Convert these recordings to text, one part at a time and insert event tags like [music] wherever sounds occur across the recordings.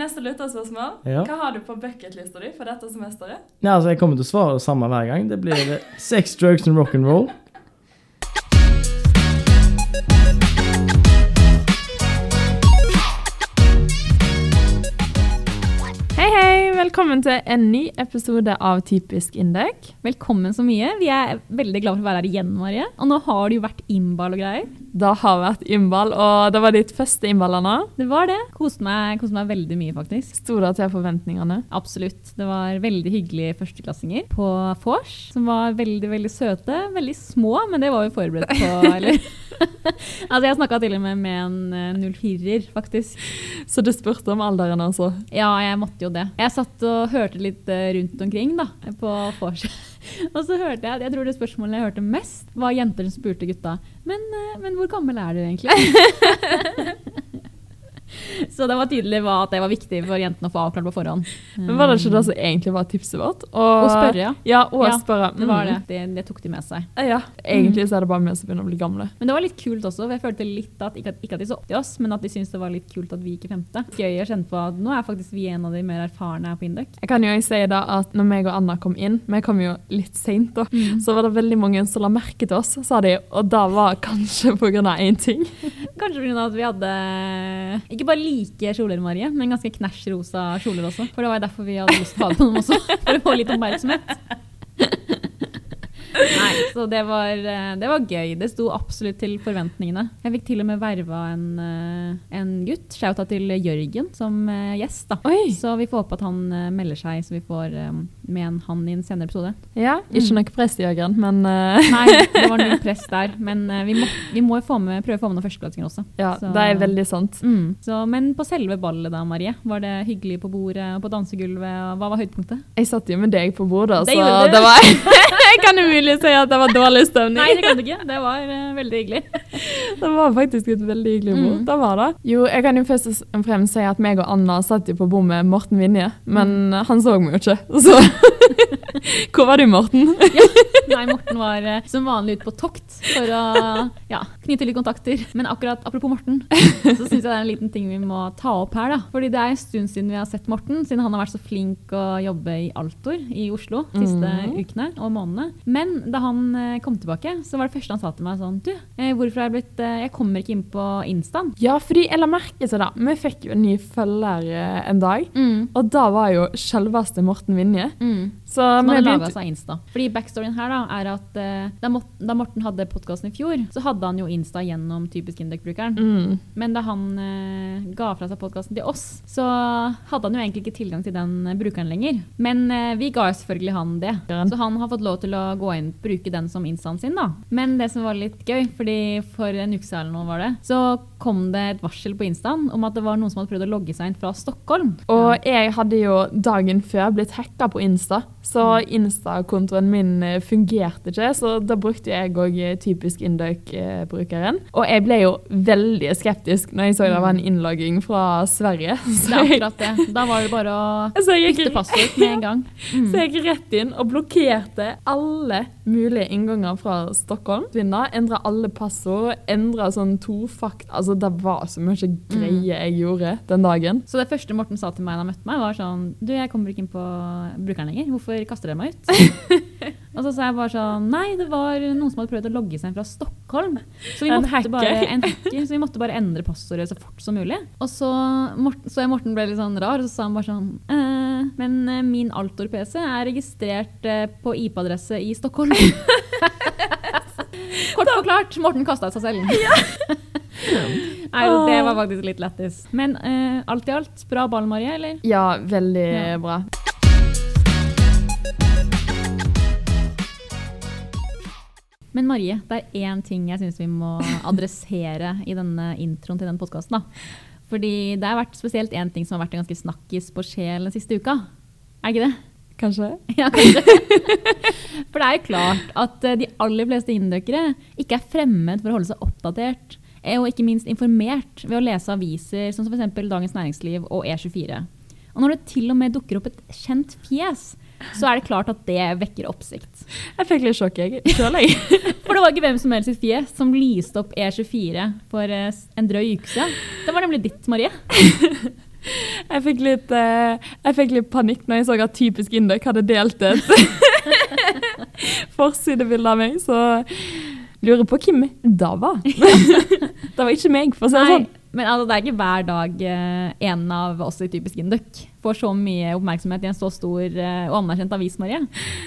Neste lytterspørsmål. Ja. Hva har du på bucketlista di for dette semesteret? Nei, altså, jeg kommer til å svare det samme hver gang. Det blir [laughs] sex, drugs and rock'n'roll. Velkommen til en ny episode av Typisk Indek. Velkommen så mye. Vi er veldig glad for å være her igjen, Marie. Og nå har det jo vært innball og greier. Det har vært innball, og det var ditt første innball, Anna. Det var det. Koste meg, koste meg veldig mye, faktisk. Sto det til forventningene? Absolutt. Det var veldig hyggelige førsteklassinger på vors, som var veldig, veldig søte. Veldig små, men det var vi forberedt på, [laughs] eller? [laughs] altså, jeg snakka til og med med en eh, 04-er, faktisk. Så du spurte om alderen, altså? Ja, jeg måtte jo det. Jeg satt og hørte litt eh, rundt omkring da, på vors. [laughs] Og så hørte jeg, jeg tror det spørsmålet jeg hørte mest, var jenter som spurte gutta Men, eh, men hvor gammel er du egentlig? [laughs] [laughs] Så det var tydelig at det var viktig for jentene å få avklart på forhånd. Men Var det ikke det som egentlig var tipset vårt? Å spørre, ja. Ja, og Ja, spørre. Det var det. Mm. det. Det tok de med seg. Ja, Egentlig så er det bare vi som begynner å bli gamle. Men det var litt kult også. for Jeg følte litt at, ikke, at, ikke at de så opp til oss, men at de syntes det var litt kult at vi gikk i femte. Gøy å kjenne på at nå er faktisk vi en av de mer erfarne her på Induc. Jeg kan jo si da at når meg og Anna kom inn, vi kom jo litt seint, da, så var det veldig mange som la merke til oss, sa de, og det var kanskje pga. én ting. [laughs] Kanskje pga. at vi hadde ikke bare like kjoler, Marie, men ganske knæsj rosa kjoler også. For det var derfor vi hadde lyst til å ha på dem også. [laughs] For å få litt oppmerksomhet. Nei, så det var, eh, det var gøy. Det sto absolutt til forventningene. Jeg fikk til og med verva en, eh, en gutt, shouta til Jørgen, som eh, gjest. da. Oi! Så vi får håpe at han melder seg, så vi får med en han i en senere episode. Ja, ikke noe press i Jørgen, men uh... [laughs] Nei, det var null [laughs] press der, men vi må, vi må med, prøve å få med noen førsteklassinger også. ja, Så- det er veldig sant. Mm. Så, men på selve ballet da, Marie, var det hyggelig på bordet og på dansegulvet? og Hva var høydepunktet? Jeg satt jo med deg på bordet, Det så det var [laughs] Jeg kan umulig si at det var dårlig stemning. Nei, det kan du ikke. Det var uh, veldig hyggelig. [laughs] Det var faktisk et veldig hyggelig bord. Mm. Det var det. Jo, jeg kan jo først og fremst si at meg og Anna satt jo på bord med Morten Vinje, men Mm. han så meg jo ikke. Så [laughs] Hvor var du, Morten? [laughs] [laughs] Nei, Morten var eh, som vanlig ute på tokt for å ja, knytte litt kontakter. Men akkurat apropos Morten, [laughs] så syns jeg det er en liten ting vi må ta opp her. da. Fordi det er en stund siden vi har sett Morten, siden han har vært så flink å jobbe i Altor i Oslo de siste mm. ukene og månedene. Men da han eh, kom tilbake, så var det første han sa til meg sånn Du, eh, hvorfor har jeg blitt eh, Jeg kommer ikke inn på Instaen. Ja, fordi jeg la merke til det. Vi fikk jo en ny følger eh, en dag, og da var jo selveste Morten Vinje. Mm. Så vi hadde laga seg Insta. Fordi backstoryen her da, er at uh, da, Morten hadde podkasten i fjor, så hadde han jo Insta gjennom typisk Induc-brukeren. mm. Men da han uh, ga fra seg podkasten til oss, så hadde han jo egentlig ikke tilgang til den eh, brukeren lenger. Men uh, vi ga jo selvfølgelig han det. Så han har fått lov til å gå inn bruke den som instaen sin. da. Men det som var litt gøy, fordi for en uke siden eller var det, så kom det et varsel på instaen om at det var noen som hadde prøvd å logge seg inn fra Stockholm. Og jeg hadde jo dagen før blitt hacka på Insta, så Insta-kontoen min eh, fungerte ikke. Så da brukte jeg òg typisk Induc-brukeren. Og jeg ble jo veldig skeptisk når jeg så det var en innlogging fra Sverige. Det er akkurat det. Da var det bare å [laughs] bytte passord med en gang. [laughs] så jeg gikk rett inn og blokkerte alle mulige innganger fra Stockholm. Endra alle passord, endra sånn tofakt Altså, det var så mye greier jeg gjorde den dagen. Så det første Morten sa til meg da han møtte meg, var sånn Du, jeg kommer ikke inn på brukeren lenger. Hvorfor kaster dere meg ut? [laughs] og så sa jeg bare sånn Nei, det var noen som hadde prøvd å logge seg inn fra Stockholm. Så vi En måtte hacker. bare en hacker, så vi måtte bare endre passordet så fort som mulig. Og så Morten, så jeg Morten ble litt sånn rar, og så sa han bare sånn eh, Men eh, min Altor-PC er registrert eh, på IP-adresse i Stockholm. [laughs] Kort forklart, Morten kasta seg selv. [laughs] Nei, det var faktisk litt lættis. Men eh, alt i alt, bra ball, Marie, eller? Ja, veldig Ja. bra. Men Marie, det er én ting jeg syns vi må [laughs] adressere i denne introen til den podkasten. Fordi det har vært spesielt én ting som har vært en ganske snakkis på sjel den siste uka. Er ikke det? Kanskje? [laughs] Ja, kanskje. [laughs] For det er jo klart at eh, de aller fleste indøkere ikke er fremmed for å holde seg oppdatert er og ikke minst informert ved å lese aviser som f.eks. Dagens Næringsliv og E24. Og når det til og med dukker opp et kjent fjes, så er det klart at det vekker oppsikt. Jeg fikk litt sjokk, jeg. [laughs] For det var ikke hvem som helst sitt fjes som lyste opp E24 for eh, en drøy uke siden. Det var nemlig ditt, Marie. [laughs] Jeg fikk litt, eh, jeg fikk litt panikk når jeg så at Typisk Indøk hadde delt et [laughs] forsidebilde av meg, så lurer på hvem det var. det var ikke meg, for å si det sånn. Men altså, det er ikke hver dag eh, en av oss i Typisk Induc får så mye oppmerksomhet i en så stor eh, og anerkjent avis, Marie.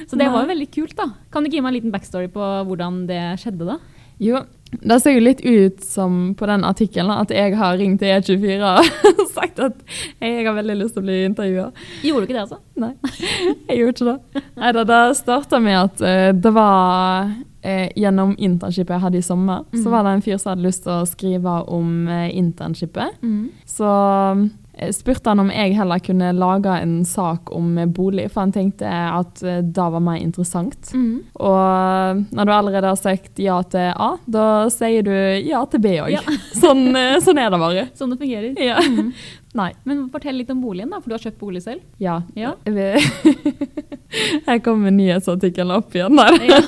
Så det var jo veldig kult, da. Kan du ikke gi meg en liten backstory på hvordan det skjedde, da? Jo, det ser jo litt ut som på den artikkelen at jeg har ringt til E24 og [laughs] sagt at jeg har veldig lyst til å bli intervjua. Gjorde du ikke det, altså? Nei, [laughs] jeg gjorde ikke det. Neida, det starta med at uh, det var uh, gjennom internshipet jeg hadde i sommer, mm. så var det en fyr som hadde lyst til å skrive om uh, internshipet. Så eh, spurte han om jeg heller kunne lage en sak om eh, bolig, for han tenkte at eh, det var mer interessant. Mm. Og når du allerede har sagt ja til A, da sier du ja til B òg. Ja. [laughs] Sånn, eh, sånn er det bare. Sånn det fungerer. Ja. Mhm. Nei. Men fortell litt om boligen, da, for du har kjøpt bolig selv. Ja. Ja. [laughs] Her kommer nyhetsartikkelen opp igjen. Der. Ja.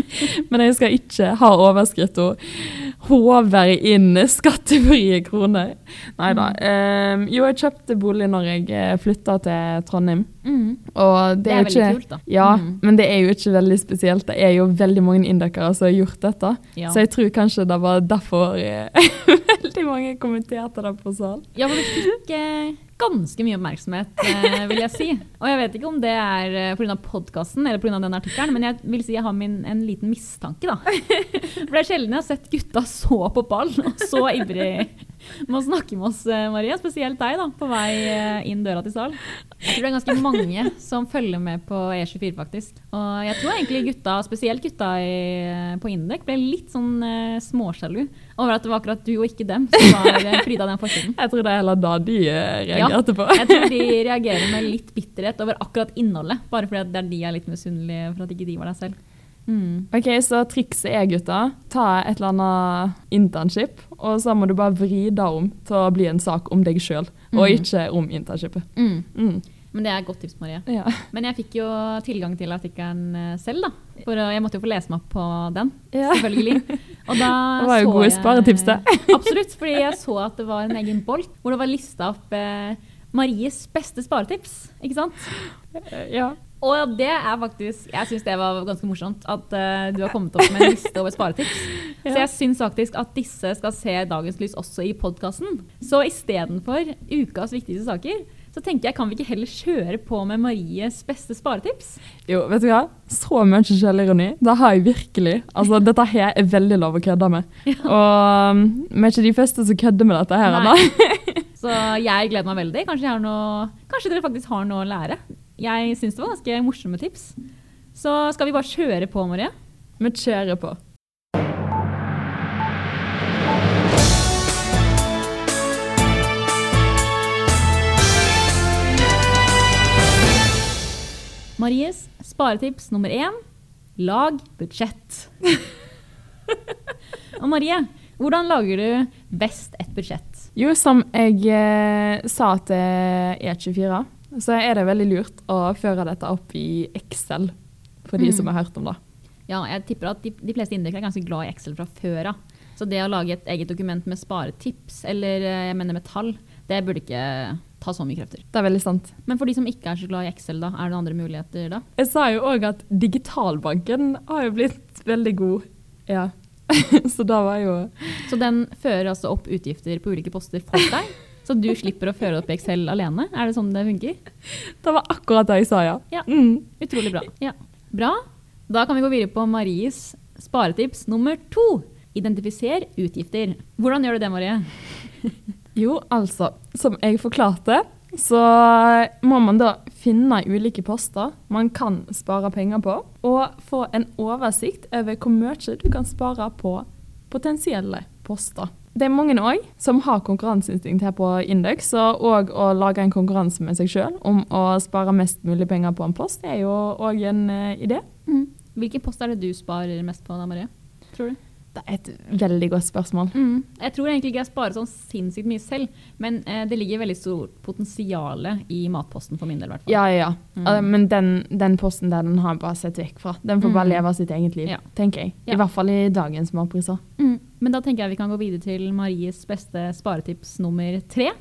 [laughs] Men jeg skal ikke ha overskritt og håver inn skattefrie kroner. Nei da. Mm. jo, jeg kjøpte bolig når jeg flytta til Trondheim. Og det, Det er er veldig kult, da. Ja, mm. men det er jo ikke veldig spesielt. Det er jo veldig mange indokere som har gjort dette. Ja. Så jeg tror kanskje det var derfor eh, [laughs] veldig mange kommenterte det på sal. Ja, for det fikk eh, ganske mye oppmerksomhet, eh, vil jeg si. Og jeg vet ikke om det er eh, pga. podkasten eller pga. den artikkelen, men jeg vil si jeg har min, en liten mistanke, da. For det er sjelden jeg har sett gutta så på ball og så ivrig med å snakke med oss, eh, Maria. Spesielt deg, da, på vei inn døra til sal. Jeg tror det er ganske mange som følger med på E24, faktisk. Og jeg tror egentlig gutta, spesielt gutta i, på Indek, ble litt sånn småsjalu over at det var akkurat du og ikke dem som var eh, pryda av den forsiden. Jeg tror det er heller da de reagerte ja, på. Jeg tror de reagerer med litt bitterhet over akkurat innholdet, bare fordi det er de er litt misunnelige for at ikke de var der selv. Mm. Ok, Så trikset er, gutta, ta et eller annet internship, og så må du bare vri det om til å bli en sak om deg sjøl, og Mhm. ikke om internshipet. Mm. Men det er et godt tips, Marie. Ja. Men jeg fikk jo tilgang til artikkelen eh, selv, da. For jeg måtte jo få lese meg opp på den, Ja. selvfølgelig. Og da [laughs] Det var jo gode jeg- sparetips, det. [laughs] Absolutt, fordi jeg så at det var en egen bolt hvor det var lista opp eh, Maries beste sparetips, ikke sant? ja. Og det er faktisk Jeg syns det var ganske morsomt at eh, du har kommet opp med en liste over sparetips. [laughs] Så jeg syns faktisk at disse skal se dagens lys også i podkasten. Så istedenfor ukas viktigste saker, så tenker jeg kan vi ikke heller kjøre på med Maries beste sparetips? Jo, vet du hva? Så mye selvironi. Det har jeg virkelig. Altså, [laughs] Dette her er veldig lov å kødde med. Og um, vi er ikke de første som kødder med dette her. Ennå. [laughs] Så jeg gleder meg veldig. Kanskje, noe, kanskje dere faktisk har noe å lære. Jeg syns det var ganske morsomme tips. Så skal vi bare kjøre på, Marie? Vi kjører på. Maries sparetips nummer én lag budsjett. [laughs] Og Marie, hvordan lager du best et budsjett? Jo, som jeg eh, sa til E24, så er det veldig lurt å føre dette opp i Excel, for de Mm. som har hørt om det. Ja, jeg tipper at de, de fleste indikere er ganske glad i Excel fra før av. Så det å lage et eget dokument med sparetips, eller eh, jeg mener med tall, det burde ikke ta så mye krefter. Det er veldig sant. Men for de som ikke er så glad i Excel, da, er det andre muligheter da? Jeg sa jo òg at digitalbanken har jo blitt veldig god. Ja. [laughs] så da var jo Så den fører altså opp utgifter på ulike poster for deg, så du slipper å føre opp i Excel alene? Er det sånn det funker? Det var akkurat det jeg sa, ja. Ja. Mm. Utrolig bra. Ja. Bra. Da kan vi gå videre på Maries sparetips nummer to. Identifiser utgifter. Hvordan gjør du det, Marie? [laughs] Jo, altså, som jeg forklarte, så må man da finne ulike poster man kan spare penger på, og få en oversikt over hvor mye du kan spare på potensielle poster. Det er mange òg som har konkurranseinstinkt her på Index, og å lage en konkurranse med seg sjøl om å spare mest mulig penger på en post, er jo òg en uh, idé. Hvilken post er det du sparer mest på da, Marie? Tror du? Det er et veldig godt spørsmål. Jeg tror egentlig ikke jeg sparer sånn sinnssykt mye selv, men eh, det ligger veldig stort potensial i matposten for min del, Hvertfall. Ja, ja. Mm. Eh, Men den, den posten der, den har jeg bare sett vekk fra. Den får bare Mm. leve sitt eget liv, Ja. tenker jeg. Ja. I hvert fall i dagens matpriser. Mm. Men da tenker jeg vi kan gå videre til Maries beste sparetips nummer tre.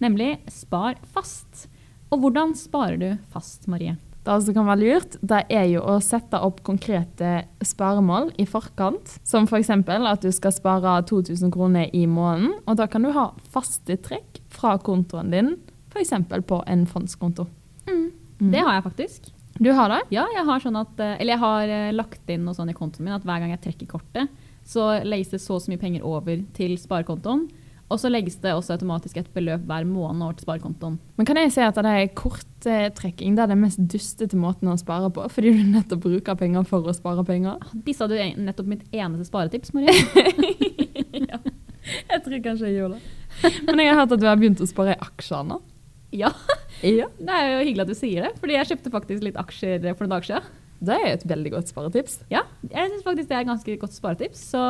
nemlig spar fast. Og hvordan sparer du fast, Marie? Det som kan være lurt, det er jo å sette opp konkrete sparemål i forkant. Som f.eks. at du skal spare 2000 kroner i måneden. Og da kan du ha faste trekk fra kontoen din, f.eks. på en fondskonto. Mm. Det har jeg faktisk. Du har det? Ja, jeg har sånn at, eh, eller jeg har eh, lagt inn noe sånn i kontoen min at hver gang jeg trekker kortet, så legges det så og så mye penger over til sparekontoen. Og så legges det også automatisk et beløp hver måned over til sparekontoen. Men kan jeg si at det er korttrekking det er den mest dustete måten å spare på? Fordi du nettopp bruker penger for å spare penger? Disse hadde jo nettopp mitt eneste sparetips, Marie. [laughs] ja, jeg tror kanskje jeg gjorde det. Men jeg har hørt at du har begynt å spare i aksjer nå. Ja. ja. Det er jo hyggelig at du sier det, fordi jeg kjøpte faktisk litt aksjer for noen dager siden. Det er et veldig godt sparetips. Ja, jeg synes faktisk det er et ganske godt sparetips. Så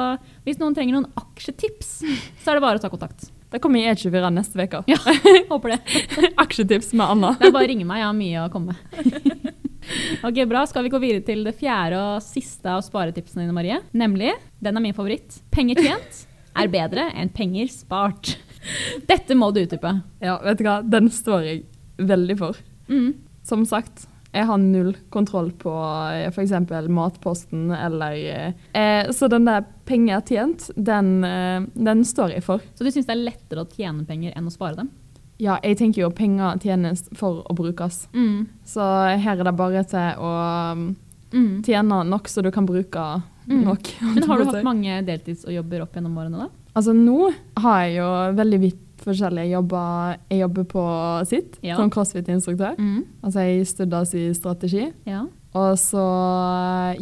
hvis noen trenger noen aksjetips, så er det bare å ta kontakt. Det kommer i E24 neste uke. Ja, [laughs] håper det. [laughs] Aksjetips med Anna. Det er bare å ringe meg, jeg har mye å komme med. [laughs] ok, bra. Skal vi gå videre til det fjerde og siste av sparetipsene dine, Marie? Nemlig, den er min favoritt. Penger tjent er bedre enn penger spart. Dette må du utdype. Ja, vet du hva. Den står jeg veldig for. Mm. Som sagt, jeg har null kontroll på f.eks. matposten eller eh, Så den der penger tjent, den, eh, den, står jeg for. Så du syns det er lettere å tjene penger enn å spare dem? Ja, jeg tenker jo penger tjenes for å brukes. Mm. Så her er det bare til å mm. tjene nok så du kan bruke mm. nok. Men har du hatt mange deltidsjobber opp gjennom årene, da? Altså nå har jeg jo veldig vidt forskjellige jobber. Jeg jobber på sitt ja. som crossfit-instruktør. Mm. Altså jeg studerer i strategi. Ja. Og så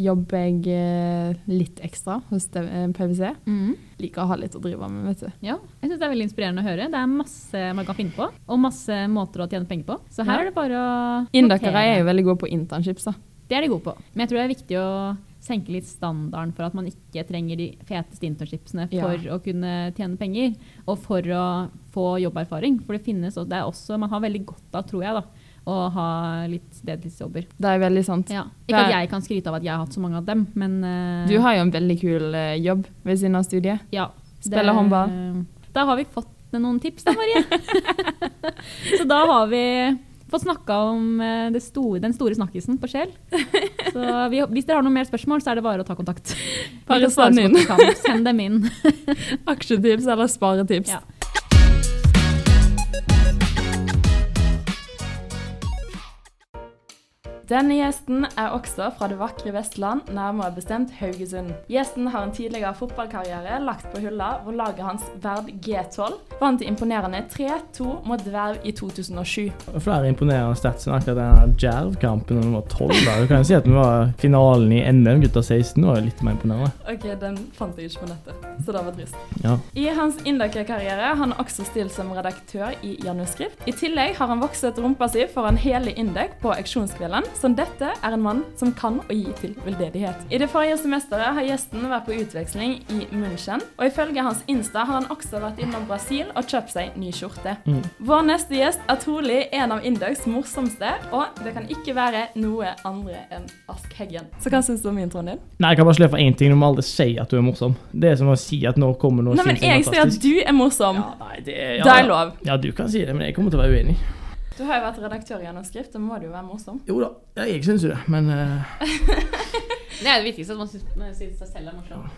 jobber jeg eh, litt ekstra hos PwC. Mm. Liker å ha litt å drive med, vet du. Ja, jeg synes Det er veldig inspirerende å høre. Det er masse man kan finne på, og masse måter å tjene penger på. Så her ja. er det bare å Indøkere er jo veldig gode på internships. da. Det er de gode på. Men jeg tror det er viktig å senke litt standarden for at man ikke trenger de feteste internshipsene for ja. å kunne tjene penger, og for å få jobberfaring. For det finnes det er også, man har veldig godt av, tror jeg, da, å ha litt deltidsjobber. Det er veldig sant. Ja. Ikke at jeg kan skryte av at jeg har hatt så mange av dem, men uh, Du har jo en veldig kul uh, jobb ved siden av studiet. Ja. Spiller håndball. Da har vi fått noen tips da, Marie. [laughs] så da har vi fått snakka om eh, store, den store snakkisen på Shell. [laughs] Så vi, hvis dere har noen mer spørsmål, så er det bare å ta kontakt. Bare send inn. Send dem inn. [laughs] Aksjetips eller sparetips. Ja. Denne gjesten er også fra det vakre Vestland, nærmere bestemt Haugesund. Gjesten har en tidligere fotballkarriere lagt på hylla, hvor laget hans Verd G12 vant imponerende 3-2 mot Dverv i 2007. Flere imponerende stats enn akkurat denne Djerv-kampen da vi var 12. Da. Du kan si at vi var finalen i NM gutta 16, det var litt mer imponerende. Ok, den fant jeg ikke på nettet, så det var trist. Ja. I hans Indøker-karriere har han også stilt som redaktør i Januskrift. I tillegg har han vokset rumpa si foran hele Indek på auksjonskvelden som dette er en mann som kan å gi til veldedighet. I det forrige semesteret har gjesten vært på utveksling i München, og ifølge hans Insta har han også vært innom Brasil og kjøpt seg ny skjorte. Mm. Vår neste gjest er trolig en av Indøks morsomste, og det kan ikke være noe andre enn Ask Heggen. Så hva syns du om introen din? Nei, Jeg kan bare slå for én ting. Du må aldri si at du er morsom. Det er som å si at nå kommer noe Nei, men jeg sier at du er morsom. Ja, nei, det, ja, det er lov. Ja, du kan si det, men jeg kommer til å være uenig. Du har jo vært redaktør i Gjennomskrift, da må du jo være morsom. Jo da, jeg syns jo det, men uh... [laughs] Det er det viktigste, at man syns seg selv er morsom.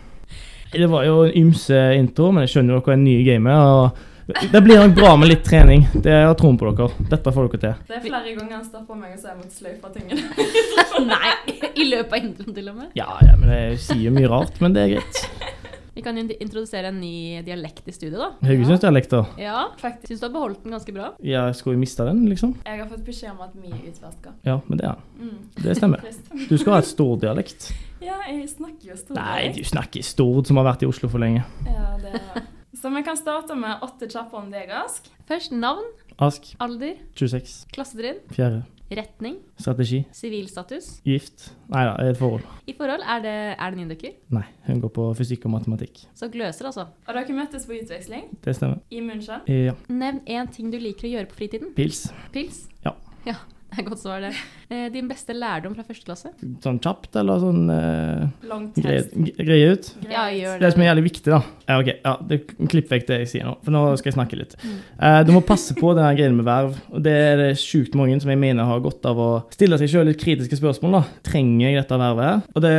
Det var jo en ymse intro, men jeg skjønner jo dere er nye i gamet. og Det blir nok bra med litt trening. Det har troen på dere. Dette får dere til. Det er flere ganger han stopper meg og så jeg måtte sløyfe tingene. [laughs] Nei, i løpet av introen til og med? Ja, ja, men jeg sier mye rart, men det er greit. Vi kan introdusere en ny dialekt i studio, da. Haugesundsdialekt, da. Ja, faktisk. Syns du har beholdt den ganske bra? Ja, Skulle vi miste den, liksom? Jeg har fått beskjed om at vi er utvaska. Ja, men det er den. Mm. Det stemmer. [laughs] Du skal ha et stordialekt. Ja, jeg snakker jo stord. Nei, du snakker stord som har vært i Oslo for lenge. Ja, det er Så vi kan starte med åtte kjappe om deg, Ask. Først navn. Ask. Alder. 26. Klassetrinn. Fjerde. Retning. Strategi. Sivilstatus. Gift. Nei da, et forhold. I forhold, er det, er det en inndøkker? Nei, hun går på fysikk og matematikk. Så gløser, altså. Og dere møttes på utveksling? Det stemmer. I München? Ja. Nevn én ting du liker å gjøre på fritiden. Pils. Pils? Ja. ja. [laughs] Det er godt svar, det. Eh, din beste lærdom fra første klasse? Sånn kjapt, eller sånn eh, greie, greie ut? Ja, gjør Det Det som er jævlig viktig, da ja, ok, ja, det, Klipp vekk det jeg sier nå, for nå skal jeg snakke litt. Eh, du må passe på den greia med verv. og Det er det sjukt mange som jeg mener har godt av å stille seg sjøl litt kritiske spørsmål. da. Trenger jeg dette vervet? her? Og det,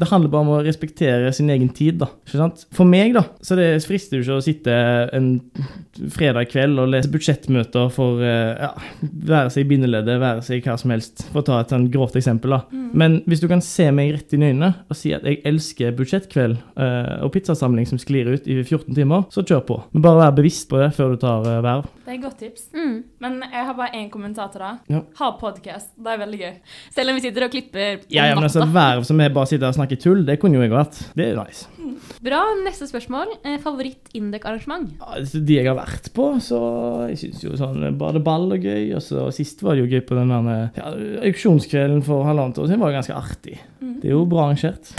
det handler bare om å respektere sin egen tid. da, ikke sant? For meg, da, så det frister jo ikke å sitte en fredag kveld og lese budsjettmøter for eh, ja, være seg bindeleddet, være seg hva som helst, for å ta et sånn grovt eksempel. da. Men hvis du kan se meg rett inn i øynene og si at jeg elsker budsjettkveld uh, og pizzasamling som sklir ut i 14 timer, så kjør på. Men bare vær bevisst på det før du tar uh, verv. Det er et godt tips. Mm. Men jeg har bare én kommentar til det. Ja. Ha podcast. Det er veldig gøy. Selv om vi sitter og klipper om Ja, ja, men altså. Verv som er bare sitter og snakker tull, det kunne jo jeg vært. Det er nice. Bra. Neste spørsmål. Eh, Favoritt-Indek-arrangement? Ja, de jeg har vært på, så jeg syns jo sånn badeball er gøy. Og så sist var det jo gøy på den der ja, auksjonskvelden for halvannet år siden. var ganske artig. Det er jo bra arrangert.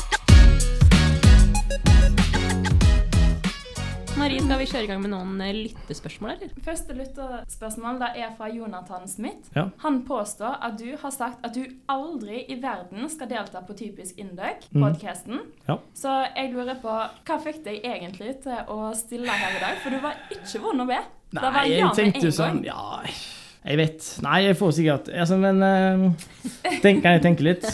Marie, skal vi kjøre i gang med noen eh, lyttespørsmål, eller? Første lytterspørsmål da er fra Jonathan Smith. Ja. Han påstår at du har sagt at du aldri i verden skal delta på Typisk Induc, podkasten. podcasten. Ja. Så jeg lurer på, hva fikk deg egentlig til å stille her i dag? For du var ikke vond å be. Det var Nei, jeg ja med tenkte jo sånn. Ja, jeg vet. Nei, jeg får sikkert altså, Men uh, tenk, kan jeg tenke litt?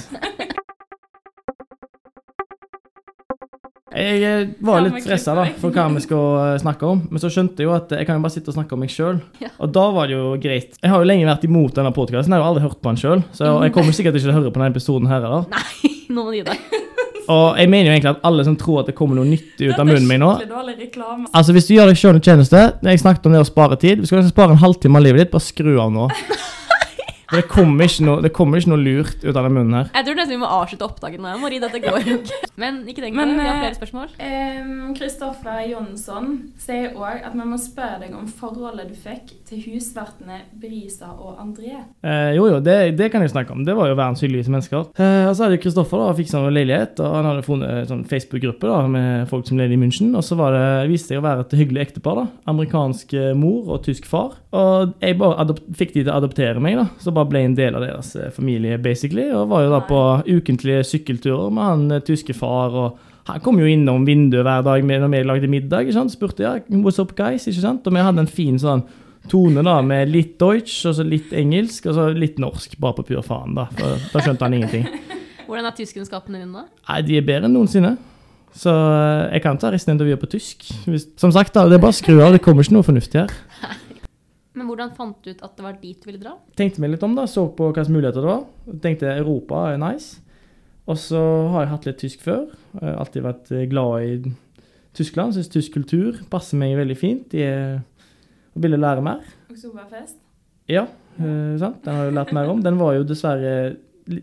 Jeg var litt stressa for hva vi skal eh, snakke om, men så skjønte jeg jo at jeg kan jo bare sitte og snakke om meg sjøl. Og da var det jo greit. Jeg har jo lenge vært imot denne podkasten, jeg har jo aldri hørt på den sjøl, så jeg kommer sikkert ikke til å høre på denne episoden her heller. Nei, [laughs] nå må du gi deg. Og jeg mener jo egentlig at alle som tror at det kommer noe nyttig ut av munnen min nå. Altså Hvis du gjør deg sjøl en tjeneste Jeg snakket om det å spare tid. Hvis du skal spare en halvtime av livet ditt, bare skru av nå. [laughs] Det kommer ikke noe, det kommer ikke noe lurt ut av den munnen her. Jeg tror nesten vi må avslutte opptaket nå, Marie. Dette går ikke. Men ikke tenk på det. Vi har eh, flere spørsmål. Kristoffer Jonsson sier òg at vi må spørre deg om forholdet du fikk til husvertene Brisa og André. Eh, jo, jo, det, det kan jeg snakke om. Det var jo verdens hyggeligste mennesker. Eh, og så hadde Kristoffer fiksa en leilighet, og han hadde funnet en sånn Facebook-gruppe da med folk som levde i München. Og så var det, viste det seg å være et hyggelig ektepar. da. Amerikansk eh, mor og tysk far. Og jeg bare fikk de til å adoptere meg, da. Så bare ble jeg en del av deres eh, familie, basically. Og var jo da på ukentlige sykkelturer med han eh, tyske far. og han kom jo innom vinduet hver dag når vi lagde middag. ikke sant? Spurte ja, what's up guys, ikke sant? Og vi hadde en fin sånn tone da, med litt deutsch, og så litt engelsk, og så litt norsk, bare på pur faen. Da for da skjønte han ingenting. [laughs] Hvordan er tyskkunnskapene dine, da? Nei, de er bedre enn noensinne. Så eh, jeg kan ta resten av intervjuet på tysk. Som sagt, da, det er bare å skru av, det kommer ikke noe fornuftig her. Men hvordan fant du ut at det var dit du ville dra? Tenkte meg litt om, da, så på hva slags muligheter det var. Tenkte Europa er nice. Og så har jeg hatt litt tysk før. Jeg har alltid vært eh, glad i Tyskland. Syns tysk kultur passer meg veldig fint. De er, ville lære mer. Oktoberfest. Ja, eh, sant? den har jeg lært mer om. Den var jo dessverre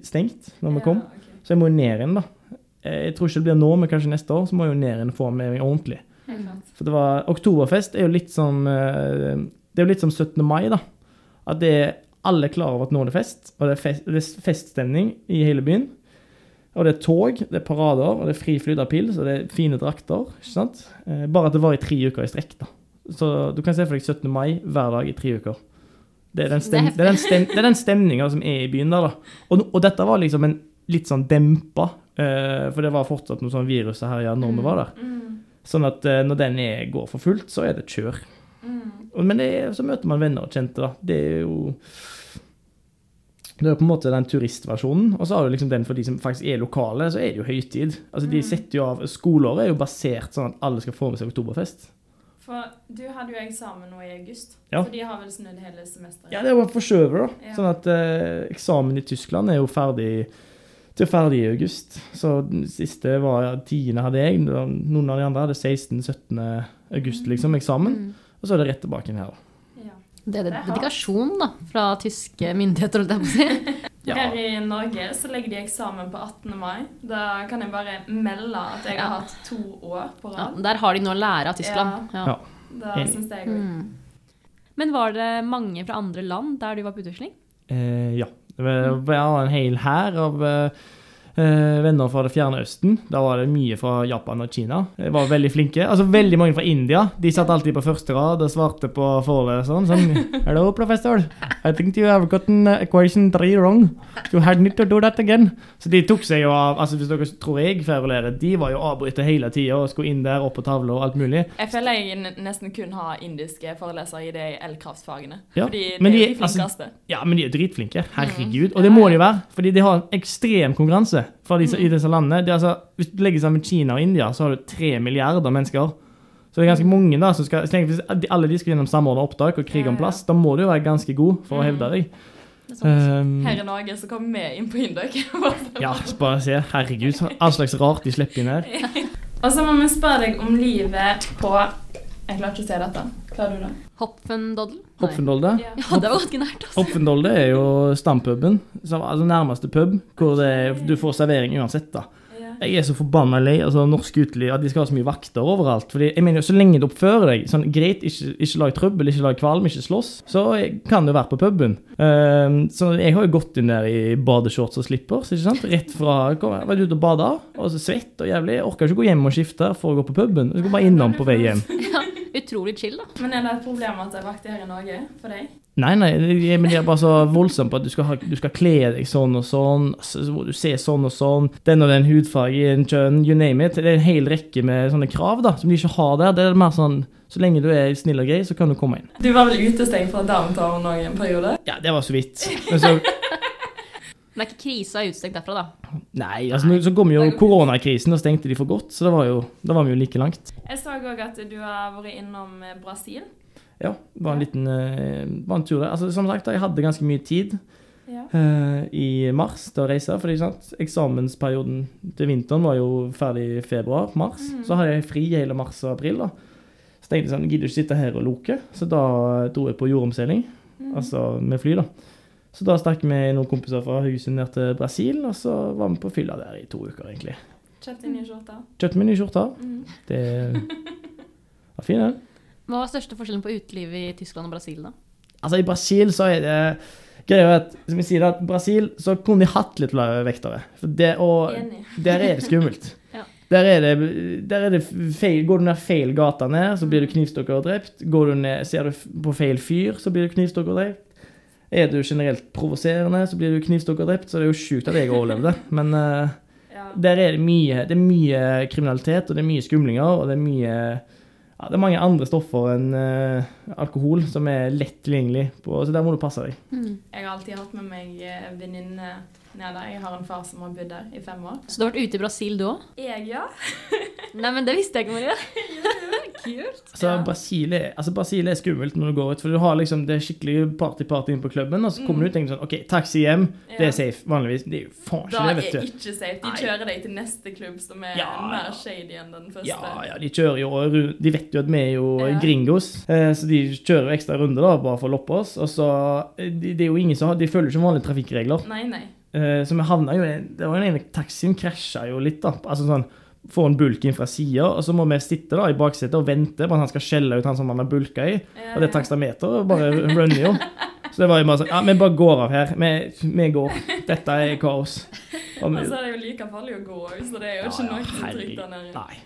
stengt når vi kom, Ja, ok. så jeg må jo ned igjen, da. Eh, Jeg tror ikke det blir nå, men kanskje neste år, så må jeg jo ned igjen og få med meg ordentlig. Helt klart. For det var Oktoberfest er jo litt som eh, Det er jo litt som 17. mai, da. At det er alle er klar over at nå er det fest, og det er, fest, det er feststemning i hele byen. Og det er tog, det er parader, og det er fri flyt av pils, og det er fine drakter. ikke sant? Eh, Bare at det var i tre uker i strekk. da. Så du kan se for deg 17. mai hver dag i tre uker. Det er den, stem, Det er den, stem, det er den stemninga som er i byen der, da. Og, og dette var liksom en litt sånn dempa, eh, for det var fortsatt noe sånn virus her ja, når vi var der. Mm, Sånn at eh, når den er, går for fullt, så er det kjør. mm. Men det er, så møter man venner og kjente, da. Det er jo Det er på en måte den turistversjonen, og så har du liksom den for de som faktisk er lokale, så er det jo høytid. Altså de setter jo av Skoleåret er jo basert sånn at alle skal få med seg oktoberfest. For du hadde jo eksamen nå i august, Ja. så de har vel snudd hele semesteret? Ja, det er jo forskjøvet, da. Ja. Sånn at eh, eksamen i Tyskland er jo ferdig til ferdig i august. Så den siste var 10. hadde jeg, noen av de andre hadde 16.-17. august, liksom, eksamen. Mm. Og så er det rett tilbake inn her. da. Ja. Det er Det dedikasjon da, fra tyske myndigheter, holdt jeg på å si. [laughs] Ja. Her i Norge så legger de eksamen på 18. mai. Da kan jeg bare melde at jeg Ja. har hatt to år på Ja, rad. der har de noe å lære av Tyskland. Ja. Ja. Da Enig. syns jeg òg. Mm. Men var det mange fra andre land der du var på utveksling? Eh, ja. Det var- en hel hær av Eh, venner fra det fjerne østen. Da var det mye fra Japan og Kina. De var veldig flinke. Altså veldig mange fra India. De satt alltid på første rad og svarte på foreleseren sånn Hello, professor. I think you have gotten equation three wrong. You had need to do that again. Så de tok seg jo av altså Hvis dere tror jeg kverulerer, de var jo avbrytet hele tida og skulle inn der, opp på tavla og alt mulig. Jeg føler jeg nesten kun har indiske forelesere i de elkraftfagene. Ja, Fordi de, men er de- flinkeste. altså- flinkeste. Ja, men de er dritflinke. Herregud. Og det må de være, fordi de har en ekstrem konkurranse fra disse, i disse landene. Det er altså, hvis du legger sammen Kina og India, så har du tre milliarder mennesker. Så det er ganske mange da som skal så tenk, Hvis alle de skal gjennom samordna opptak og krig om ja. plass, da må du jo være ganske god for å Mm. hevde deg. Um, Her i Norge så kommer vi inn på Indøk. ja, bare se. Herregud, all slags rart de slipper inn her. Og så må vi spørre deg om livet på Jeg klarer ikke å se dette. Klarer du det? Hopfendoddel? Hopfendolde. Ja. Ja, det var ganske nært. Altså. Er jo stampuben. Altså nærmeste pub, hvor det, er- du får servering uansett, da. Jeg er så forbanna lei altså norsk uteliv, at de skal ha så mye vakter overalt. Fordi jeg mener jo, Så lenge du oppfører deg sånn greit, ikke, ikke lag trøbbel, ikke lag kvalm, ikke slåss, så kan du være på puben. Uh, så jeg har jo gått inn der i badeshorts og slippers, ikke sant? rett fra kom, Jeg var ute og bada, og så svett og jævlig. Jeg orka ikke gå hjem og skifte for å gå på puben. Jeg skulle bare innom på vei hjem. [laughs] Ja, utrolig chill, da. Men er det et problem at det er vakter her i Norge for deg? Nei, nei, men de er bare så voldsomme på at du skal, ha, du skal kle deg sånn og sånn, så så du ser sånn og sånn, den og den hudfargen, kjønn, you name it. Det er en hel rekke med sånne krav da, som de ikke har der. Det er mer sånn, så lenge du er snill og grei, så kan du komme inn. Du var vel utestengt fra downtown òg en periode? Ja, det var så vidt. Men så, Men det er ikke krise utstengt derfra, da. nei, altså nå- så kom jo koronakrisen, og stengte de for godt, så det var jo, da var vi jo like langt. Jeg så òg at du har vært innom eh, Brasil. Ja, det var en liten, eh, var en tur der. Altså, som sagt, jeg hadde ganske mye tid. Ja. uh, i mars til å reise. fordi sant, Eksamensperioden til vinteren var jo ferdig i februar-mars. Mm. Så hadde jeg fri hele mars og april. da. Så tenkte jeg sånn, gidder ikke sitte her og loke. Så da dro jeg på jordomseiling, Mm. altså med fly. da. Så da stakk vi noen kompiser fra Haugesund ned til Brasil, og så var vi på fylla der i to uker, egentlig. Kjøpte nye skjorter. Kjøpte meg nye skjorte. Mm. Det var fin, den. Hva var største forskjellen på utelivet i Tyskland og Brasil, da? Altså, i Brasil så er det Greia at, som jeg sier, at Brasil så kunne de hatt litt flere vektere. For det, og Enig. der er det skummelt. [laughs] Ja. Der er det, der er det feil, Går du ned feil gata ned, så blir du knivstukket og drept. Går du ned, Ser du på feil fyr, så blir du knivstukket og drept. Er du generelt provoserende, så blir du knivstukket og drept. Så det er jo sjukt at jeg overlevde. Men uh, Ja. der er det mye Det er mye kriminalitet, og det er mye skumlinger, og det er mye ja, Det er mange andre stoffer enn uh, alkohol som er lett tilgjengelig, på, så der må du passe deg. Jeg har alltid hatt med meg eh, venninne ned der. Jeg har en far som har bodd der i fem år. Så du har vært ute i Brasil, du òg? Jeg, ja. [laughs] Nei, men det visste jeg ikke, Maria. [laughs] Kult. Altså, Ja. Brasil, er, altså Brasil er skummelt når du går ut, for du har liksom det er skikkelig party-party inne på klubben, og så kommer du ut og tenker sånn OK, taxi hjem, det er safe. Vanligvis. Det er jo faen ikke det, vet du. Da er ikke safe. De kjører deg til neste klubb som er Ja, mer ja. shady enn den første. Ja, ja, de kjører jo De vet jo at vi er jo Ja. gringos, eh, så de kjører jo ekstra runde da, bare for å loppe oss. Og så eh, de, Det er jo ingen som har De følger ikke vanlige trafikkregler. Nei, nei. Eh, Så vi havna jo Det var jo en taxien krasja jo litt, da. Altså sånn Få en bulk inn fra sida, og så må vi sitte da i baksetet og vente på at han skal skjelle ut han som han har bulka i. Ja, Og det ja. takstameteret bare runner jo. Så det var jo bare sånn Ja, vi bare går av her. Vi, vi går. Dette er kaos. Og [laughs] så altså, så er det jo like farlig å gå òg, så det er jo ikke noe som trygt der nede. Nei.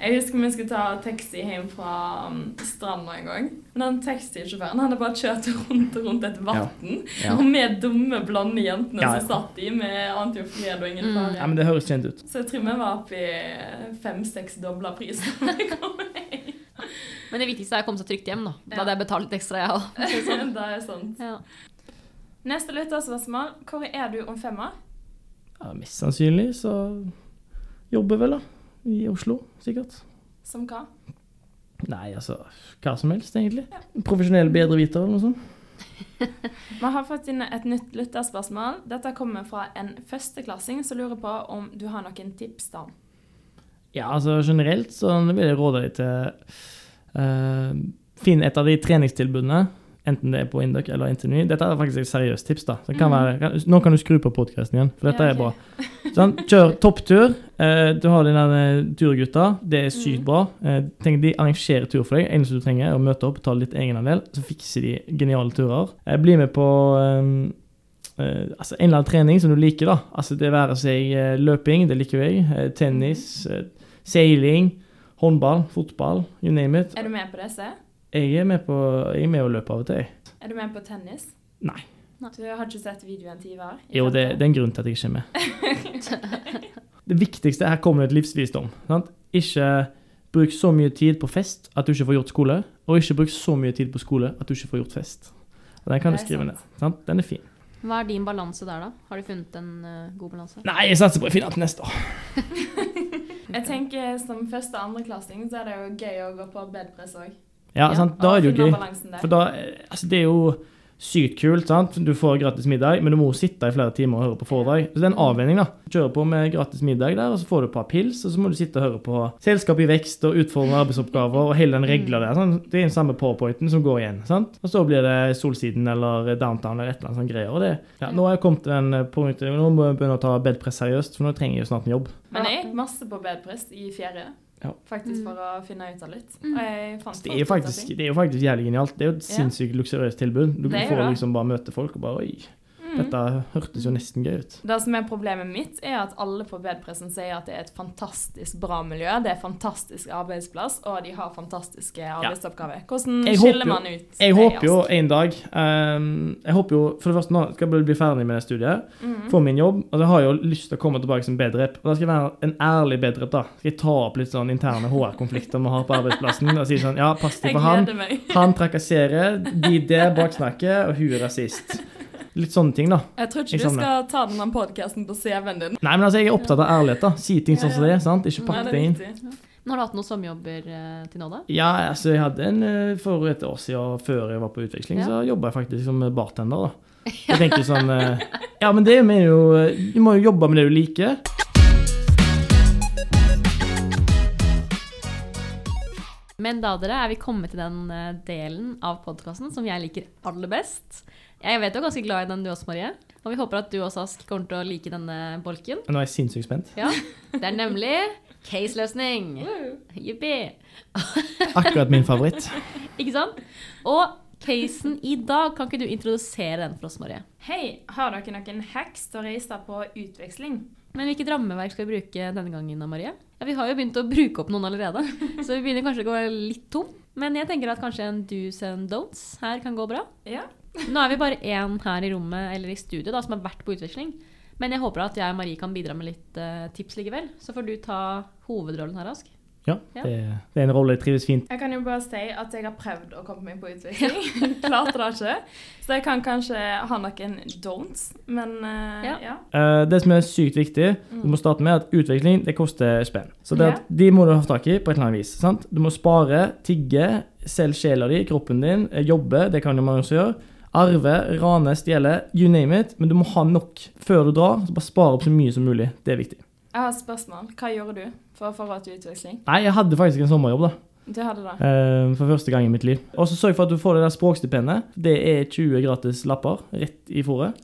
Jeg husker vi skulle ta taxi hjem fra um, stranda en gang. Men den taxisjåføren hadde bare kjørt rundt og rundt et vann. Ja. Og vi dumme, blonde jentene Ja, ja. som satt i, med ante jo fred og ingen Mm. fare. ja, men det høres kjent ut. Så jeg tror vi var oppe i fem-seks dobla pris. når vi kom hjem. Men det viktigste er å komme seg trygt hjem, da. Da hadde jeg betalt litt ekstra, jeg [laughs] òg. det er sant. Ja. Neste lytterspørsmål. Hvor er du om fem år? Ja, mest sannsynlig så jobber vel, da. I Oslo, sikkert. Som hva? Nei, altså hva som helst, egentlig. Profesjonell bedreviter eller noe sånt. [laughs] Vi har fått inn et nytt lytterspørsmål. Dette kommer fra en førsteklassing som lurer på om du har noen tips da. Ja, altså generelt så vil jeg råde deg til uh, Finn et av de treningstilbudene, enten det er på Induc eller NTNU. Dette er faktisk et seriøst tips. da. Det kan Mhm. være, kan, nå kan du skru på podkasten igjen, for dette Ja, er bra. Sånn, kjør [laughs] topptur. eh, du har dine turgutter. Det er sykt Mhm. bra. Eh, tenk, de arrangerer tur for deg. Eneste du trenger, er å møte opp, ta litt egenandel, så fikser de geniale turer. Eh, bli med på eh, altså en eller annen trening som du liker, da. Altså det være seg eh, løping, det liker jeg. eh, tennis, eh, seiling, håndball, fotball, you name it. Er du med på disse? Jeg er med på jeg er med å løpe av og til. Er du med på tennis? Nei. Du har ikke sett videoen til Ivar? Jo, det, det er en grunn til at jeg ikke er med. [laughs] Det viktigste her kommer det et livsvisdom. Sant? Ikke bruk så mye tid på fest at du ikke får gjort skole, og ikke bruk så mye tid på skole at du ikke får gjort fest. Og Den kan du skrive sant. ned. Sant? Den er fin. Hva er din balanse der, da? Har du funnet en uh, god balanse? Nei, jeg satser på å finne den til neste år. [laughs] Jeg tenker Som første- og andreklassing så er det jo gøy å gå på bedpress òg. Ja, sant? Da er det jo gøy. For da, altså det er jo sykt kult, sant? Du får gratis middag, men du må sitte i flere timer og høre på foredrag. Så det er en avveining, da. Kjøre på med gratis middag der, og så får du et par pils, og så må du sitte og høre på Selskap i vekst og utfordrende arbeidsoppgaver og hele den regla der. Sant? Det er den samme powerpointen som går igjen, sant? Og så blir det Solsiden eller Downtown eller et eller annet sånt greier. Og det, ja, nå har jeg kommet til den eh, punktet, nå må jeg begynne å ta bedpress seriøst, for nå trenger jeg jo snart en jobb. Men jeg gikk masse på bedpress i fjerde. Ja. Faktisk Mm. for å finne ut av litt. Mm. Og jeg fant det er faktisk, det er jo faktisk jævlig genialt. Det er jo et sinnssykt luksuriøst tilbud. Du får liksom bare møte folk og bare Oi, Mm. Dette hørtes jo nesten gøy ut. Det som er problemet mitt, er at alle på bedpressen sier at det er et fantastisk bra miljø, det er fantastisk arbeidsplass, og de har fantastiske arbeidsoppgaver. Hvordan Jeg skiller jo- man ut Jeg håper jo en dag um, Jeg håper jo For det første nå skal jeg bli ferdig med det studiet, mm. få min jobb. Og så har jeg jo lyst til å komme tilbake som bedrep. Og da skal jeg være en ærlig bedrep, da. Skal jeg ta opp litt sånn interne HR-konflikter vi har på arbeidsplassen, og si sånn Ja, pass deg for han. Han trakasserer, de der baksnakker, og hun er rasist. Litt sånne ting, da. Jeg tror ikke Jeg du skal ta denne podkasten på CV-en din. Nei, men altså, jeg er opptatt av ærlighet, da. Si ting sånn som det er. sant? Ikke pakk det det inn. Men har du hatt noen sommerjobber eh, til nå, da? Ja, altså, jeg hadde en eh, for et år siden, før jeg var på utveksling, Ja. så jobba jeg faktisk som bartender, da. [laughs] Jeg tenker sånn eh, Ja, men det er jo Du må jo jobbe med det du liker. Men da dere, er vi kommet til den delen av podkasten som jeg liker aller best. Jeg vet du er ganske glad i den du også, Marie. Og vi håper at du også, Ask, kommer til å like denne bolken. Nå er jeg sinnssykt spent. Ja, Det er nemlig case-løsning. Jippi. Akkurat min favoritt. [laughs] Ikke sant? Og casen i dag, kan ikke du introdusere den for oss, Marie? Hei, har dere noen hacks til å reise på utveksling? Men hvilket rammeverk skal vi bruke denne gangen, Marie? Ja, Vi har jo begynt å bruke opp noen allerede, [laughs] så vi begynner kanskje å gå litt tom. Men jeg tenker at kanskje en do's and don'ts her kan gå bra. Ja. Nå er vi bare én her i rommet eller i studio da, som har vært på utveksling. Men jeg håper at jeg og Marie kan bidra med litt uh, tips likevel. Så får du ta hovedrollen her, Ask. Ja, Ja. det, det er en rolle jeg trives fint. Jeg kan jo bare si at jeg har prøvd å komme meg på utveksling. [laughs] Klarte det ikke. Så jeg kan kanskje ha noen don'ts, men uh, Ja. ja. Uh, det som er sykt viktig, du må starte med at utvikling det koster spenn. Så det Ja. de må du ha tak i på et eller annet vis. sant? Du må spare, tigge, selge sjela di, kroppen din, jobbe, det kan jo mange også gjøre. Arve, rane, stjele, you name it. Men du må ha nok før du drar. så Bare spare opp så mye som mulig. Det er viktig. Jeg har et spørsmål. Hva gjorde du for å få råd til utveksling? Nei, jeg hadde faktisk en sommerjobb, da. Du hadde det. eh, for første gang i mitt liv. Og så sørg for at du får det der språkstipendet. Det er 20 gratis lapper rett i fòret.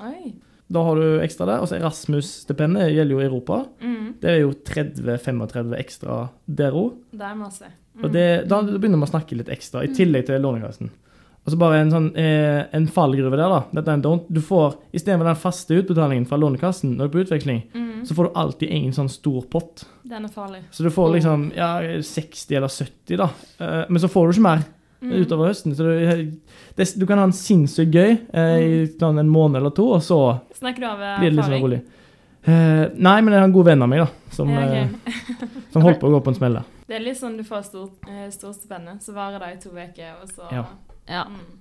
Da har du ekstra der. Og så Erasmus-stipendet gjelder jo i Europa. Mm, Det er jo 30-35 ekstra der òg. det er masse. Mm. Og det, da begynner vi å snakke litt ekstra, i tillegg til Lånekassen. Og så bare en sånn eh, en fallgruve der, da. Dette er en don't. Du får, Istedenfor den faste utbetalingen fra Lånekassen når du er på utveksling, Mm, så får du alltid en sånn stor pott. den er farlig. Så du får liksom ja, 60 eller 70, da. Eh, men så får du ikke mer Mm. utover høsten. Så du, det, du kan ha en sinnssykt gøy eh, i sånn en måned eller to, og så Snakker du av erfaring? blir det sånn rolig. Eh, nei, men jeg har en god venn av meg, da, som, Ja, ok. eh, [laughs] som holdt på å gå på en smell der. Det er litt sånn du får stor, stort spenne, så varer det i to uker, og så Ja. Ja. Mm.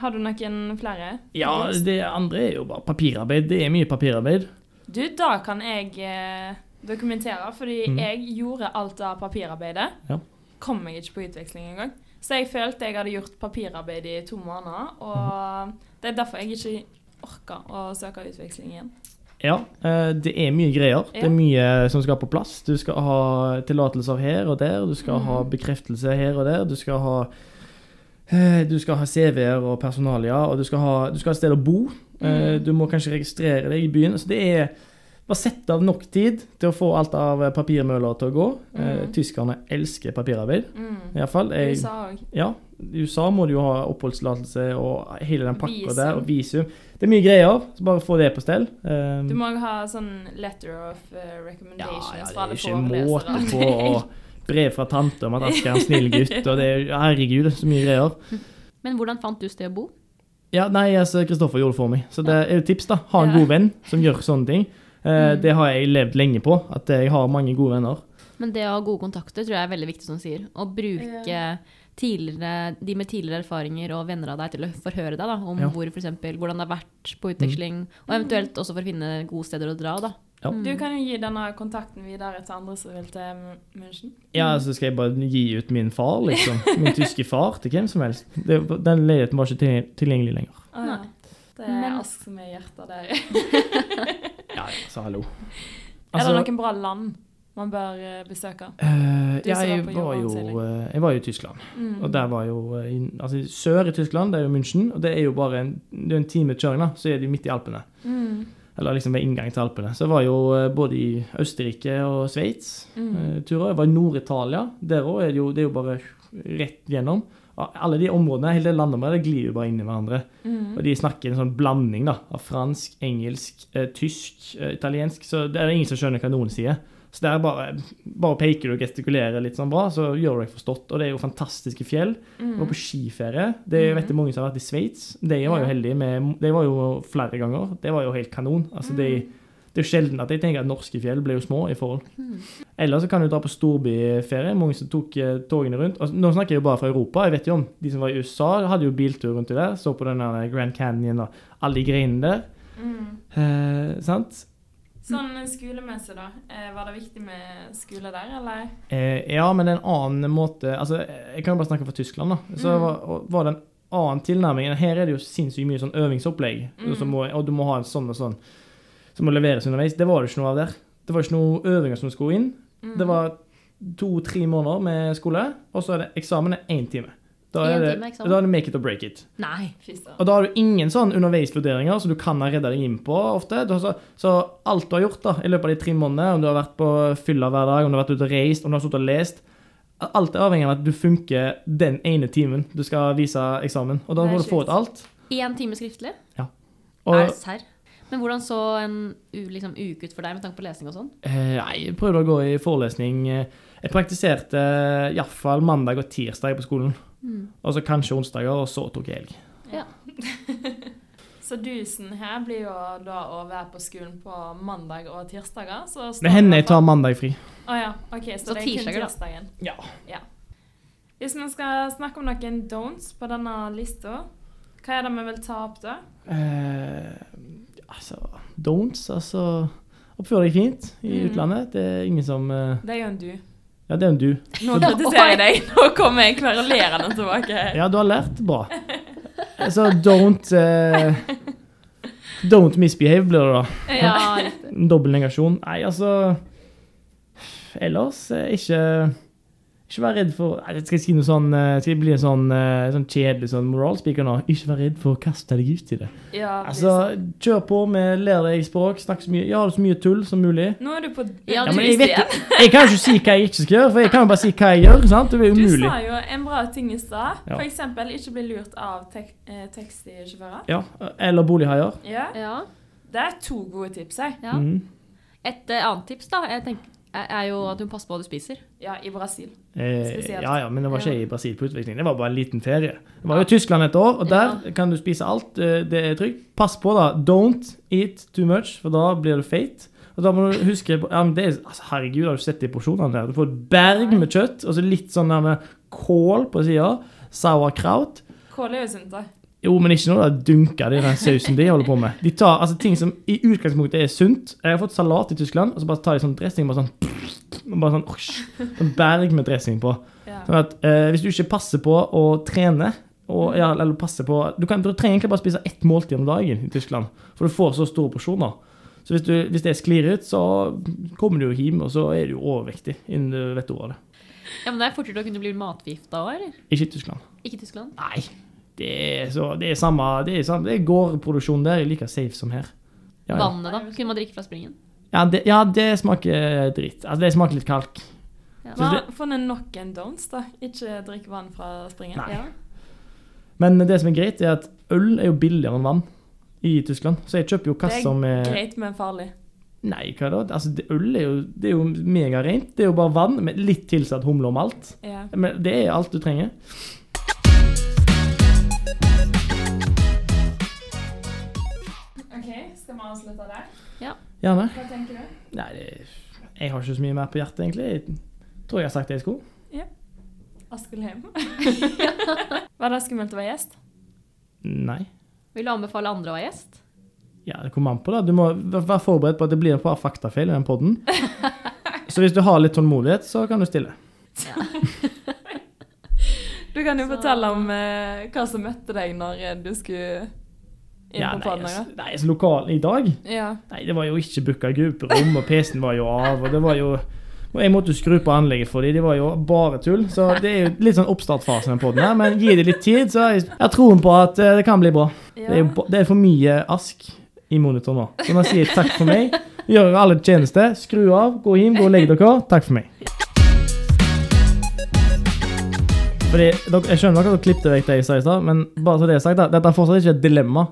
Har du noen flere? Ja, det andre er jo bare papirarbeid. Det er mye papirarbeid. Du, da kan jeg eh, dokumentere, fordi Mm. jeg gjorde alt av papirarbeidet. Ja. Kom meg ikke på utveksling engang. Så jeg følte jeg hadde gjort papirarbeid i to måneder, og Mhm. det er derfor jeg ikke orka å søke utveksling igjen. Ja, eh, det er mye greier. Det er mye som skal på plass. Du skal ha tillatelser her og der, du skal ha Mhm. bekreftelse her og der, du skal ha du skal ha CV-er og personalia, og du skal ha, du skal ha et sted å bo. Eh, Mhm. Du må kanskje registrere deg i byen. Så det er, bare sett av nok tid til å få alt av papirmøller til å gå. Eh, Mhm. tyskerne elsker papirarbeid, Mm. iallfall. USA òg. Ja, i USA må du jo ha oppholdstillatelse og hele den pakka Visum. der, og visum. Det er mye greier, så bare få det på stell. Um, Du må òg ha sånn letter of recommendations ja, ja, det fra er alle ikke måte forelesere. på. Og [laughs] brev fra tante om at Asker er en snill gutt, og det er herregud, er så mye greier. Men hvordan fant du sted å bo? Ja, nei, altså, Kristoffer gjorde det for meg. Så det er et tips, da. Ha en Ja. god venn som gjør sånne ting. Eh, Mm. Det har jeg levd lenge på, at jeg har mange gode venner. Men det å ha gode kontakter tror jeg er veldig viktig, som du sier. Å bruke tidligere, de med tidligere erfaringer og venner av deg til å forhøre deg da, om Ja. hvor, for eksempel, hvordan det har vært på utveksling, og eventuelt også for å finne gode steder å dra. Da. Ja. Mm. Du kan jo gi denne kontakten videre til andre som vil til München. Ja, så skal jeg bare gi ut min far, liksom. [laughs] Min tyske far til hvem som helst. Det, den leiligheten var ikke til- tilgjengelig lenger. Ah, ja. Det er Men- Ask som er hjertet der. [laughs] Ja, ja, så hallo. er Altså, det noen bra land man bør eh, besøke? Uh, ja, jeg var var, jo, eh, jeg var jo i Tyskland. Mm. Og der var jo i, altså, Sør i Tyskland, det er jo München, og det er jo bare en, det er en time kjøring, da, så er de midt i Alpene. Mm. Eller liksom ved inngang til Alpene. Så jeg var jo eh, både i Østerrike og Sveits Mm. eh, turer. Jeg var i Nord-Italia. Der òg er det jo, det er jo bare rett gjennom. Alle de områdene, hele det landområdet, det glir jo bare inn i hverandre. Mm. Og de snakker en sånn blanding da, av fransk, engelsk, eh, tysk, italiensk. Så det er ingen som skjønner hva noen sier. Så der bare, bare peker du og gestikulerer litt sånn bra, så gjør du deg forstått. Og det er jo fantastiske fjell. Mm. var på skiferie. Det vet jeg mange som har vært i Sveits. De var jo heldige med De var jo flere ganger. Det var jo helt kanon. Altså, de, det er jo sjelden at jeg tenker at norske fjell blir jo små i forhold. Mm. Eller så kan du dra på storbyferie. Mange som tok eh, togene rundt. Altså, nå snakker jeg jo bare fra Europa. Jeg vet jo om de som var i USA, hadde jo biltur rundt i der. Så på den der Grand Canyon og alle de greiene der. Mm. Eh, sant? Sånn skolemessig, da. Eh, var det viktig med skole der, eller? Eh, ja, men en annen måte Altså, jeg kan jo bare snakke for Tyskland, da. Så Mm. var, var det en annen tilnærming. Her er det jo sinnssykt mye sånn øvingsopplegg. Mm. Så må, og du må ha en sånn og sånn som må leveres underveis. Det var det ikke noe av der. Det var ikke noe øvinger som skulle inn. Mm. Det var to-tre måneder med skole, og så er det eksamen er én time. Da er, det, da er det make it or break it. Nei. Og da har du ingen sånn underveisvurderinger som du kan ha redda deg inn på ofte. Så, så alt du har gjort da, i løpet av de tre månedene, om du har vært på fylla hver dag, om du har vært ute og reist, om du har sittet og lest Alt er avhengig av at du funker den ene timen du skal vise eksamen. Og da må du få ut alt. Én time skriftlig? Og, er serr? Men hvordan så en liksom, uke ut for deg med tanke på lesing og sånn? eh, nei, jeg prøvde å gå i forelesning. eh, Jeg praktiserte iallfall mandag og tirsdag på skolen. Mm. Og så kanskje onsdager, og så tok jeg helg. [laughs] Så dusen her blir jo da å være på skolen på mandag og tirsdager. Så står Det hender jeg tar mandag fri. Å ja, ok, så, Så det er kun tirsdager, da. tirsdagen. Ja. Hvis vi skal snakke om noen don'ts på denne lista, hva er det vi vil ta opp da? Eh, altså Don'ts, altså Oppfør deg fint i Mm. utlandet. Det er ingen som eh, Det jo en du. Ja, det er en du. Nå kritiserer jeg deg. Nå kommer jeg kverulerende tilbake. [laughs] Ja, du har lært. Bra. Så don't uh, Don't misbehave, blir det da. Ja. [laughs] Dobbel negasjon. Nei, altså Ellers eh, ikke Ikke vær redd for Skal jeg si noe sånn eh, Skal jeg bli en sånn, eh, sånn kjedelig sånn moralspeaker nå? Ikke vær redd for å kaste deg ut i det. Ja, Altså, kjør på med lær deg språk, snakk så mye, gjør det så mye tull som mulig. Nå er du på Ja, Ja, men jeg vet. Jeg kan jo ikke si hva jeg ikke skal gjøre, for jeg kan jo bare si hva jeg gjør. sant? Det er Du sa jo en bra ting i stad. Ja. Eksempel ikke bli lurt av tek eh, taxisjåfører. Ja, Eller bolighaier. Ja. Ja. Det er to gode tips, jeg. ja. Mm. Et annet tips da, jeg tenker, er, jo at du passer på hva du spiser. Ja, i Brasil. Eh, ja, ja, men det var ikke Ja. i Brasil på utvikling. Det var bare en liten ferie. Det var jo i Tyskland et år, og der kan du spise alt. eh, Det er trygt. Pass på, da. Don't eat too much, for da blir du feit. Og da må du huske på, ja, men det er, altså, Herregud, har du sett de porsjonene der? Du får et berg med kjøtt, og så litt sånn der med kål på sida. Sauerkraut. Kål er jo sunt, da. Jo, men ikke noe dunker de den sausen de holder på med. De tar altså ting som i utgangspunktet er sunt. Jeg har fått salat i Tyskland, og så bare tar de sånn dressing bare sånn bare sånn, osj, sånn berg med dressing på. Sånn at eh, Hvis du ikke passer på å trene, og, ja, eller passer på du, kan, du trenger egentlig bare spise ett måltid om dagen i Tyskland, for du får så store porsjoner. Så hvis, du, hvis det sklir ut, så kommer du jo hjem, og så er du jo overvektig innen du vet ordet av det. Ja, men det er fortere å kunne bli matforgifta òg, eller? Ikke i Tyskland. Ikke i Tyskland? Nei. Det er, så, det er samme Det er, samme, det er gårdproduksjon der. er like safe som her. Ja, ja. Vannet, da? Kunne man drikke fra springen? Ja, det, ja, det smaker dritt. Altså, det smaker litt kalk. Ja. Så Hva for en knock and don'ts, da? Ikke drikke vann fra springen? Nei. Ja. Men det som er greit, er at øl er jo billigere enn vann i Tyskland. Så jeg kjøper jo Det er greit, men farlig. Nei, hva da? Altså, det, øl er jo, det er jo megarent. Det er jo bare vann med litt tilsatt humle og malt. Ja. Men det er alt du trenger. Skal avslutte der? Gjerne. Hva tenker du? Nei, jeg har ikke så mye mer på hjertet, egentlig. Jeg tror jeg har sagt det jeg skulle. Askelheim. Var det skummelt å være gjest? Nei. Vil du anbefale andre å være gjest? Ja, det kommer an på, da. Du må være forberedt på at det blir et par faktafeil i den podden. [laughs] Så hvis du har litt tålmodighet, så kan du stille. [laughs] Du kan jo Så- fortelle om eh, hva som møtte deg når du skulle Ja, nei, podden. altså, nei, lokal i dag Ja. Nei, det var jo ikke booka grupperom, og PC-en var jo av, og det var jo og jeg måtte jo skru på anlegget for dem, de var jo bare tull. Så det er jo litt sånn oppstartfase på den her, men gi det litt tid, så jeg, jeg har troen på at eh, det kan bli bra. Det er, det er for mye ask i monitor nå. Så da sier jeg takk for meg. Gjør alle tjeneste. Skru av, gå hjem, gå og legg dere. Takk for meg. Fordi, Jeg skjønner at dere klippet vekk det jeg sa i stad, men bare så det er sagt, da, dette er fortsatt ikke et dilemma.